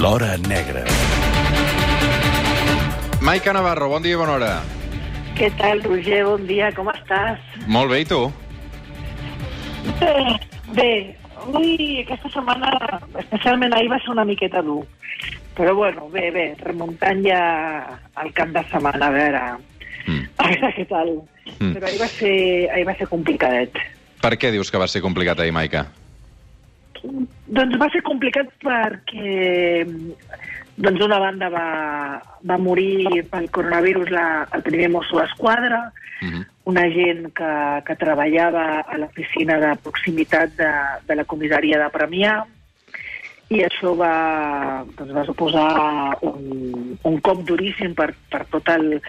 L'Hora Negra. Maica Navarro, bon dia i bona hora. Què tal, Roger? Bon dia, com estàs? Molt bé, i tu? Bé, bé. Avui, aquesta setmana, especialment ahir, va ser una miqueta dur. Però bueno, bé, bé, remuntant ja al cap de setmana, a veure, Mm. a veure què tal. Mm. Però ahir va, ser, ahir va ser complicadet. Per què dius que va ser complicat ahir, Maica? Doncs va ser complicat perquè doncs una banda va, va morir pel coronavirus la, el primer mosso d'esquadra, Mhm. una gent que, que treballava a l'oficina de proximitat de, de la comissaria de Premià i això va, doncs va suposar un, un cop duríssim per, per, tot el,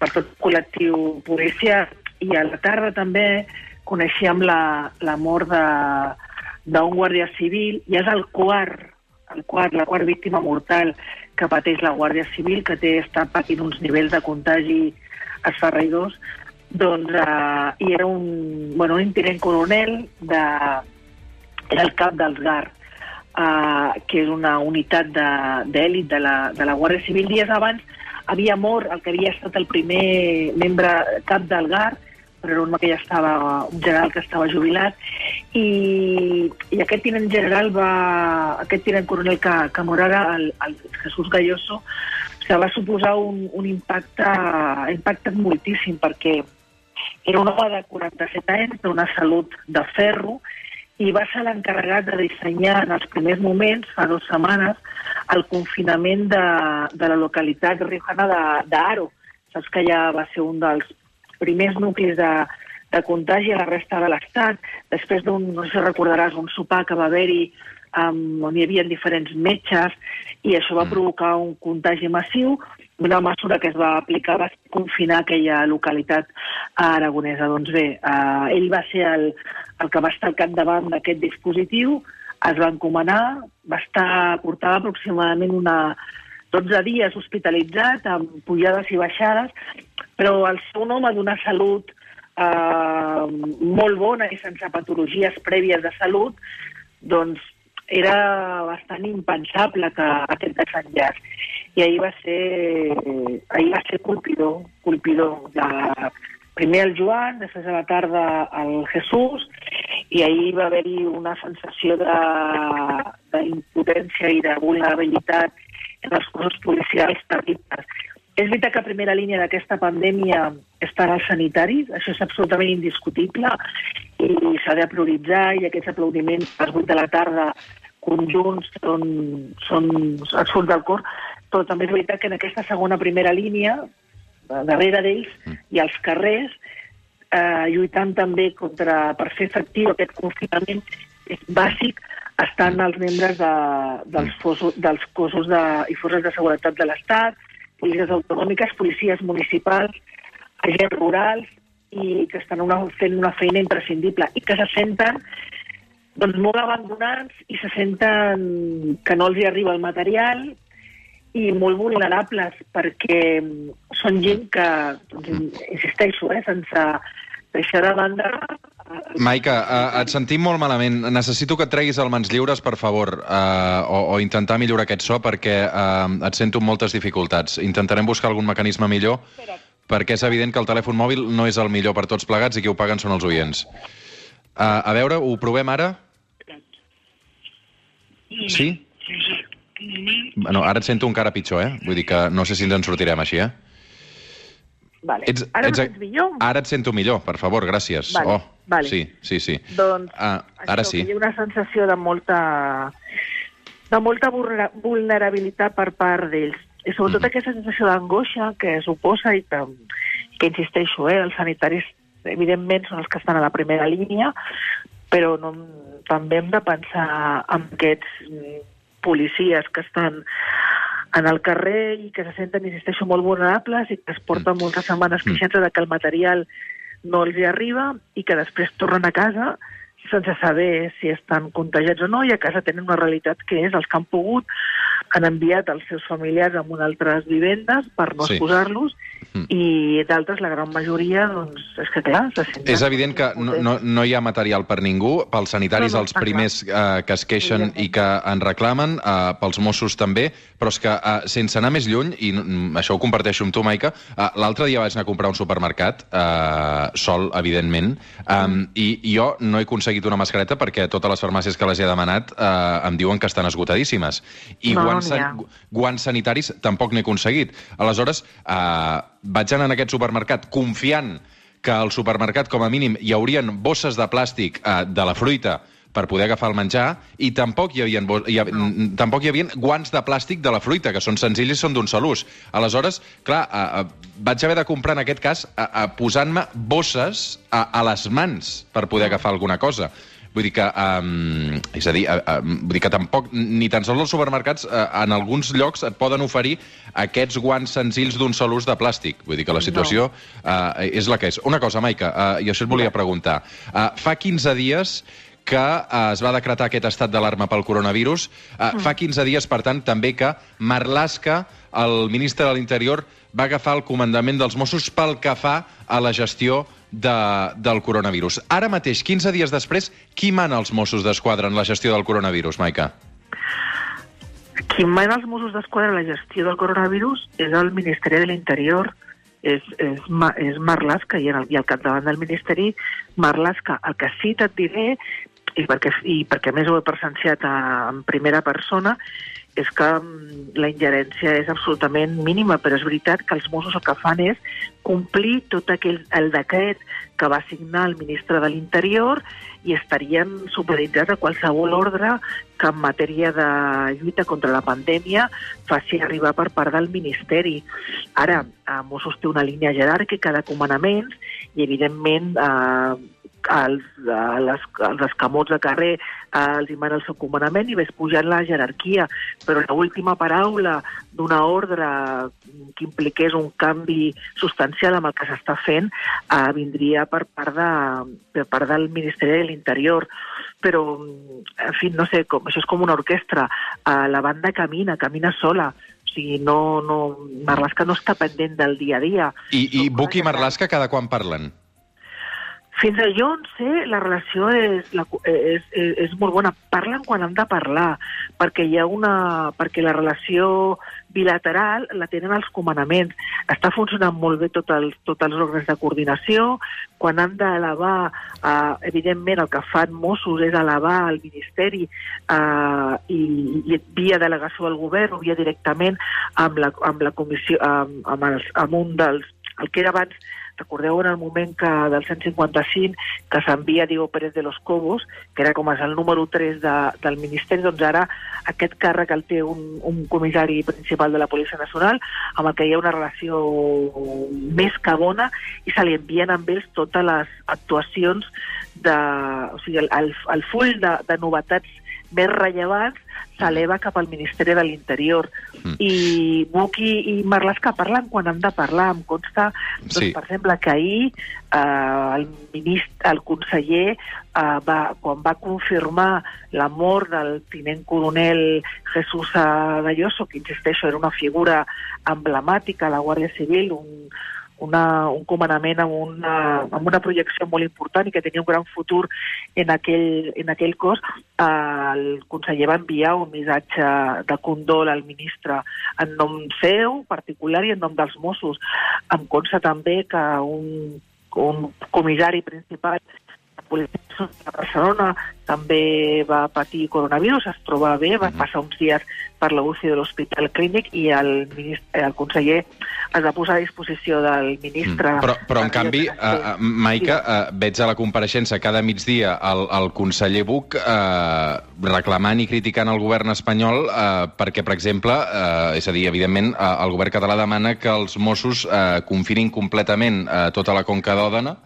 per tot el col·lectiu policial i a la tarda també coneixíem la, la mort de d'un guàrdia civil i és el quart, el quart, la quart víctima mortal que pateix la Guàrdia Civil, que té, està patint uns nivells de contagi esferraïdors, doncs eh, i era un, bueno, un tinent coronel de, era el cap dels GAR, eh, que és una unitat d'èlit de, de, la, de la Guàrdia Civil. Dies abans havia mort el que havia estat el primer membre cap del GAR, però un home que ja estava, un general que estava jubilat, i, i aquest tinent general va, aquest tinent coronel que, que mor ara, el, el Jesús Galloso, que va suposar un, un impacte, ha impactat moltíssim perquè era un home de 47 anys, d'una salut de ferro, i va ser l'encarregat de dissenyar en els primers moments, fa dues setmanes, el confinament de, de la localitat riojana d'Aro. Saps que ja va ser un dels primers nuclis de, de contagi a la resta de l'Estat, després d'un, no sé si recordaràs, un sopar que va haver-hi um, on hi havia diferents metges, i això va Mm. provocar un contagi massiu. Una mesura que es va aplicar va confinar aquella localitat aragonesa. Doncs bé, uh, ell va ser el, el que va estar al capdavant d'aquest dispositiu, es va encomanar, va estar, portava aproximadament una 12 dies hospitalitzat, amb pujades i baixades, però el seu un home d'una salut eh, molt bona i sense patologies prèvies de salut, doncs era bastant impensable que aquest desenllaç. I ahir va ser, ahir va ser colpidor, colpidor. De, primer el Joan, després a la tarda el Jesús, i ahir va haver-hi una sensació de- d'impotència i de vulnerabilitat en els cossos policials terribles. És veritat que a primera línia d'aquesta pandèmia estan els sanitaris, això és absolutament indiscutible i s'ha de prioritzar i aquests aplaudiments a les 8 de la tarda conjunts són, són els fons del cor, però també és veritat que en aquesta segona primera línia, darrere d'ells, i als carrers, eh, lluitant també contra, per fer efectiu aquest confinament és bàsic, estan els membres de, dels, fosos, dels cossos de, i forces de seguretat de l'Estat, policies autonòmiques, policies municipals, agents rurals, i que estan una, fent una feina imprescindible i que se senten doncs, molt abandonats i se senten que no els hi arriba el material i molt vulnerables perquè mm, són gent que, doncs, insisteixo, eh, sense deixar de banda... eh, Maica, uh, et sentim molt malament. Necessito que et treguis el mans lliures, per favor, uh, o, o intentar millorar aquest so, perquè uh, et sento amb moltes dificultats. Intentarem buscar algun mecanisme millor, perquè és evident que el telèfon mòbil no és el millor per tots plegats i qui ho paguen són els oients. Uh, a veure, ho provem ara? Sí? Bueno, ara et sento encara pitjor, eh? Vull dir que no sé si ens en sortirem així, eh? Vale. Ets, Ara ets... millor? Ara et sento millor, per favor, gràcies. Vale, oh, vale. Sí, sí, sí. Doncs Ah, això, ara sí. que Hi ha una sensació de molta, de molta vulnera- vulnerabilitat per part d'ells. I sobretot Mhm. aquesta sensació d'angoixa que suposa i que, que insisteixo, eh, els sanitaris evidentment són els que estan a la primera línia, però no, també hem de pensar en aquests mm, policies que estan en el carrer i que se senten, insisteixo, molt vulnerables i que es porten moltes setmanes Mm. queixant de que el material no els hi arriba i que després tornen a casa sense saber si estan contagiats o no i a casa tenen una realitat que és els que han pogut han enviat els seus familiars a una altres vivendes per no Sí. exposar-los Mm. i d'altres, la gran majoria, doncs, és que clar, se senten... És evident que no, no, no hi ha material per ningú, pels sanitaris No, no, els primers eh, que es queixen Evidentment. i que en reclamen, eh, pels Mossos també, però és que eh, sense anar més lluny, i mm, això ho comparteixo amb tu, Maica, eh, l'altre dia vaig anar a comprar un supermercat, eh, sol, evidentment, i, i jo no he aconseguit una mascareta perquè totes les farmàcies que les he demanat eh, em diuen que estan esgotadíssimes. I No, guants, san- guants sanitaris tampoc n'he aconseguit. Aleshores, eh, vaig anar en aquest supermercat confiant que al supermercat, com a mínim, hi haurien bosses de plàstic eh, de la fruita per poder agafar el menjar, i tampoc hi havia, hi ha, no. tampoc hi havia guants de plàstic de la fruita, que són senzills i són d'un sol ús. Aleshores, clar, eh, eh, vaig haver de comprar, en aquest cas, eh, eh, posant-me bosses a, a les mans per poder agafar alguna cosa. Vull dir que, um, és a dir, uh, uh, vull dir que tampoc, ni tan sols els supermercats, uh, en alguns llocs et poden oferir aquests guants senzills d'un sol ús de plàstic. Vull dir que la situació uh, és la que és. Una cosa, Maica, uh, i això et volia preguntar. Uh, fa 15 dies que uh, es va decretar aquest estat d'alarma pel coronavirus. Uh, mm. Fa 15 dies, per tant, també que Marlaska, el ministre de l'Interior, va agafar el comandament dels Mossos pel que fa a la gestió de, del coronavirus. Ara mateix, 15 dies després, qui mana els Mossos d'Esquadra en la gestió del coronavirus, Maica? Qui mana els Mossos d'Esquadra en la gestió del coronavirus és el Ministeri de l'Interior, és, és, és Marlaska, i, el, i al capdavant del Ministeri, Marlaska. El que sí que et diré, i perquè, i perquè més ho he presenciat en primera persona, és que mm, la ingerència és absolutament mínima, però és veritat que els Mossos el que fan és complir tot aquell, el decret que va signar el ministre de l'Interior i estarien supeditats a qualsevol ordre que en matèria de lluita contra la pandèmia faci arribar per part del Ministeri. Ara, eh, Mossos té una línia jeràrquica de comanaments i, evidentment, eh, els, eh, les, els escamots de carrer eh, els hi mana el seu comandament i ves pujant la jerarquia, però l'última paraula d'una ordre que impliqués un canvi substancial amb el que s'està fent eh, vindria per part, de, per part del Ministeri de l'Interior però, en fi, no sé, com, això és com una orquestra. Uh, la banda camina, camina sola. O sigui, no, no, Marlaska no està pendent del dia a dia. I, i Buc i Marlaska cada quan parlen? Fins a jo on sé, la relació és, la, és, és, és molt bona. Parlen quan han de parlar, perquè hi ha una... perquè la relació bilateral la tenen els comandaments. Està funcionant molt bé tot els, tots els òrgans de coordinació. Quan han d'elevar, eh, evidentment, el que fan Mossos és elevar al Ministeri eh, i, i via delegació al govern o via directament amb la, amb la comissió, amb, amb, els, amb un dels... El que era abans recordeu en el moment que del 155 que s'envia Diego Pérez de los Cobos, que era com el número 3 de, del Ministeri, doncs ara aquest càrrec el té un, un comissari principal de la Policia Nacional amb el que hi ha una relació més que bona i se li envien amb ells totes les actuacions de, o sigui, el, el, el full de, de novetats més rellevants s'eleva cap al Ministeri de l'Interior. Mm. I Buc i, i Marlaska parlen quan han de parlar. Em consta, doncs, Sí. per exemple, que ahir eh, el, ministre, el conseller, eh, va, quan va confirmar la mort del tinent coronel Jesús Galloso, que insisteixo, era una figura emblemàtica a la Guàrdia Civil, un, una, un comandament amb una, amb una projecció molt important i que tenia un gran futur en aquell, en aquell cos, el conseller va enviar un missatge de condol al ministre en nom seu particular i en nom dels Mossos. Em consta també que un, un comissari principal policia de Barcelona també va patir coronavirus, es troba bé, va Mhm. passar uns dies per la UCI de l'Hospital Clínic i el, ministre, el conseller es va posar a disposició del ministre... Mm. Però, però en canvi, uh, uh, Maica, uh, veig a la compareixença cada migdia el, el conseller Buch uh, reclamant i criticant el govern espanyol uh, perquè, per exemple, uh, és a dir, evidentment, uh, el govern català demana que els Mossos uh, confinin completament uh, tota la Conca d'Òdena,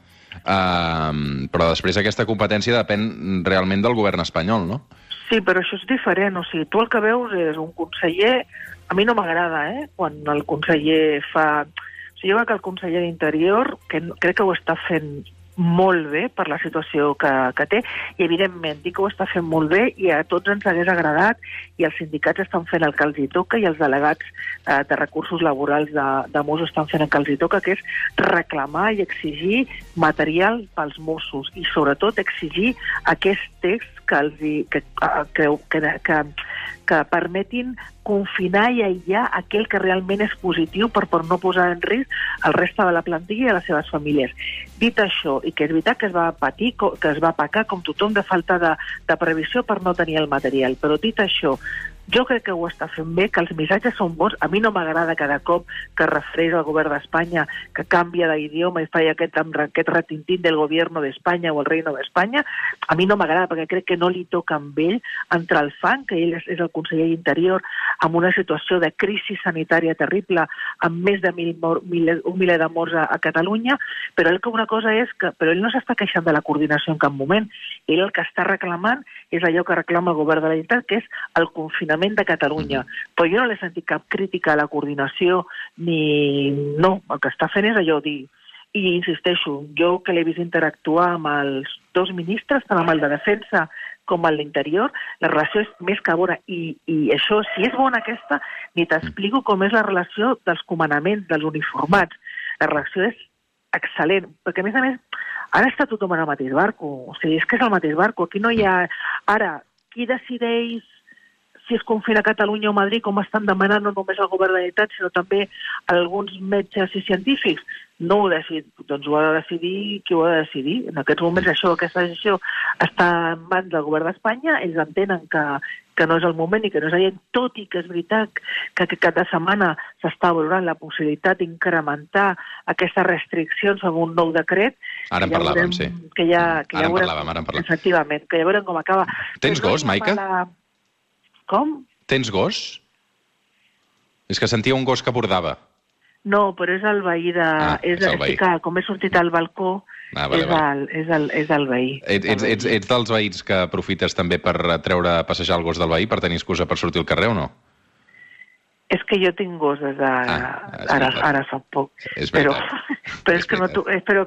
uh, però després aquesta competència depèn realment del govern espanyol, no? Sí, però això és diferent. O sigui, tu el que veus és un conseller... A mi no m'agrada, eh?, quan el conseller fa... O sigui, jo crec que el conseller d'Interior, que crec que ho està fent molt bé per la situació que, que té i evidentment dic que ho està fent molt bé i a tots ens hagués agradat i els sindicats estan fent el que els hi toca i els delegats eh, de recursos laborals de, de Mossos estan fent el que els hi toca, que és reclamar i exigir material pels Mossos i sobretot exigir aquest text que, els hi, que, que, que, que, que permetin confinar i aïllar aquell que realment és positiu per, per no posar en risc el reste de la plantilla i les seves famílies. Dit això, i que és veritat que es va patir, que es va pacar com tothom de falta de, de previsió per no tenir el material, però dit això, jo crec que ho està fent bé, que els missatges són bons. A mi no m'agrada cada cop que refereix al govern d'Espanya, que canvia d'idioma i fa aquest, aquest retintín del govern d'Espanya o el reino d'Espanya. A mi no m'agrada perquè crec que no li toca amb ell entrar al fang, que ell és, el conseller d'Interior, amb una situació de crisi sanitària terrible, amb més de mil, mil, un miler de morts a, a Catalunya, però ell que una cosa és que... Però ell no s'està queixant de la coordinació en cap moment. Ell el que està reclamant és allò que reclama el govern de la Generalitat, que és el confinament Parlament de Catalunya. Però jo no l'he sentit cap crítica a la coordinació, ni... No, el que està fent és allò dir... I insisteixo, jo que l'he vist interactuar amb els dos ministres, tant amb el de Defensa com el d'Interior, la relació és més que bona. I, I això, si és bona aquesta, ni t'explico com és la relació dels comandaments, dels uniformats. La relació és excel·lent, perquè a més a més, ara està tothom en el mateix barco, o sigui, és que és el mateix barco, aquí no hi ha... Ara, qui decideix si es confina Catalunya o Madrid, com estan demanant no només el govern de la Generalitat, sinó també alguns metges i científics, no ho decid, doncs ho ha de decidir qui ho ha de decidir. En aquests moments això, aquesta decisió està en mans del govern d'Espanya, ells entenen que, que no és el moment i que no és allà, tot i que és veritat que aquest cap de setmana s'està valorant la possibilitat d'incrementar aquestes restriccions amb un nou decret. Ara en ja parlàvem, sí. Que ja, que ara ja en parlàvem, ara en parlàvem. Efectivament, que ja veurem com acaba. Tens gos, Maica? Com? Tens gos? És que sentia un gos que bordava. No, però és el veí de... Ah, és el veí. Que, com he sortit al balcó, ah, vale, és, vale. El, és, el, és el veí. Et, ets, ets, ets dels veïns que aprofites també per treure a passejar el gos del veí per tenir excusa per sortir al carrer o no? És que jo tinc gos des de... Ah, ara, ara fa poc. És però, veritat. però és, és que no... Tu, però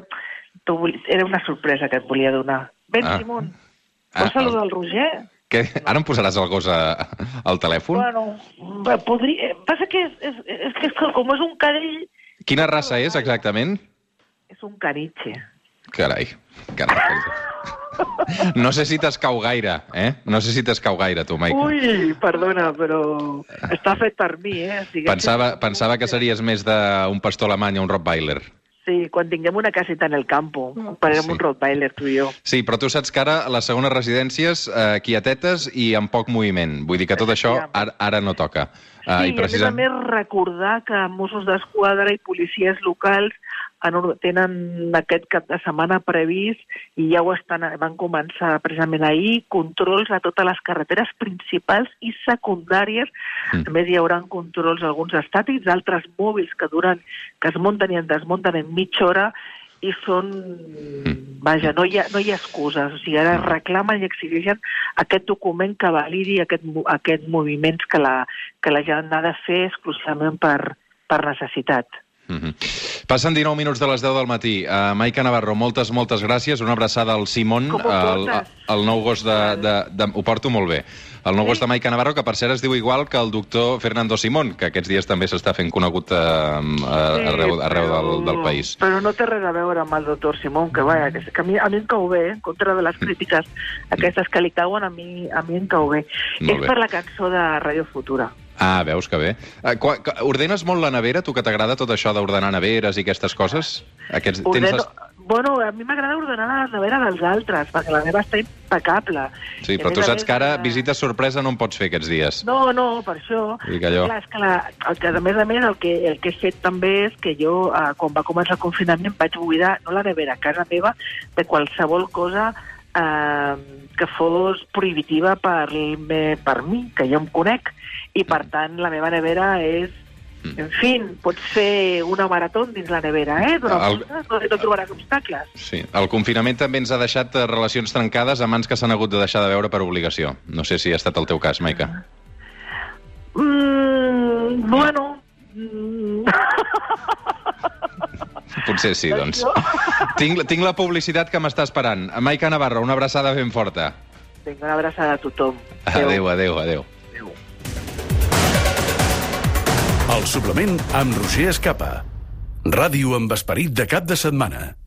tu, era una sorpresa que et volia donar. Ben, ah. Simon, vols ah, saludar el Roger? Que, ara em posaràs el gos a, al telèfon? Bueno, podria... Passa que és, és, és que com és un cadell... Quina raça és, exactament? És un caniche. Carai, carai. No sé si t'escau gaire, eh? No sé si t'escau gaire, tu, Maica. Ui, perdona, però està fet per mi, eh? pensava, pensava que series més d'un pastor alemany o un Rottweiler. Sí, quan tinguem una caseta en el campo, farem sí. un Rottweiler, tu i jo. Sí, però tu saps que ara les segones residències eh, quietetes i amb poc moviment. Vull dir que tot això ara, ara no toca. Uh, sí, i, precisament... i a més a més recordar que Mossos d'Esquadra i policies locals en, tenen aquest cap de setmana previst i ja ho estan, van començar precisament ahir, controls a totes les carreteres principals i secundàries. Mm. A més, hi haurà controls alguns estàtics, altres mòbils que duren, que es munten i es desmunten en mitja hora i són... Vaja, no hi, ha, no hi ha excuses. O sigui, ara reclamen i exigeixen aquest document que validi aquest, aquest moviments que la, que la gent ha de fer exclusivament per, per necessitat. Mm -hmm. Passen 19 minuts de les 10 del matí. Uh, Maica Navarro, moltes, moltes gràcies. Una abraçada al Simon, el, el nou gos de, de, de... Ho porto molt bé. El nou gos de Maica Navarro, que per cert es diu igual que el doctor Fernando Simón, que aquests dies també s'està fent conegut uh, sí, arreu, arreu del, del país. Però no té res a veure amb el doctor Simón, que vaja, que, que a, mi, a mi em cau bé, en contra de les crítiques aquestes que li cauen, a mi, a mi em cau bé. Molt És bé. per la cançó de Ràdio Futura. Ah, veus que bé. Uh, ordenes molt la nevera, tu que t'agrada tot això d'ordenar neveres i aquestes coses? Aquests, Ordeno... tens les... Bueno, a mi m'agrada ordenar la nevera dels altres, perquè la meva està impecable. Sí, però tu saps que ara la... visita sorpresa no en pots fer aquests dies. No, no, per això. I que allò... Clar, és que, la, el que, a més a més, el que, el que he fet també és que jo, eh, quan va començar el confinament, vaig buidar, no la nevera, casa meva, de qualsevol cosa eh, que fos prohibitiva per, per mi, que jo em conec, i per tant la meva nevera és mm. Mm. En fi, pots fer una marató dins la nevera, eh? Durant el... no, no trobaràs obstacles. Sí. El confinament també ens ha deixat eh, relacions trencades a mans que s'han hagut de deixar de veure per obligació. No sé si ha estat el teu cas, Maica. Mm, bueno... Mm. Potser sí, doncs. tinc, tinc la publicitat que m'està esperant. Maica Navarro, una abraçada ben forta. Tinc una abraçada a tothom. Adéu, adéu, adéu. adéu. El suplement amb Roger Escapa. Ràdio amb esperit de cap de setmana.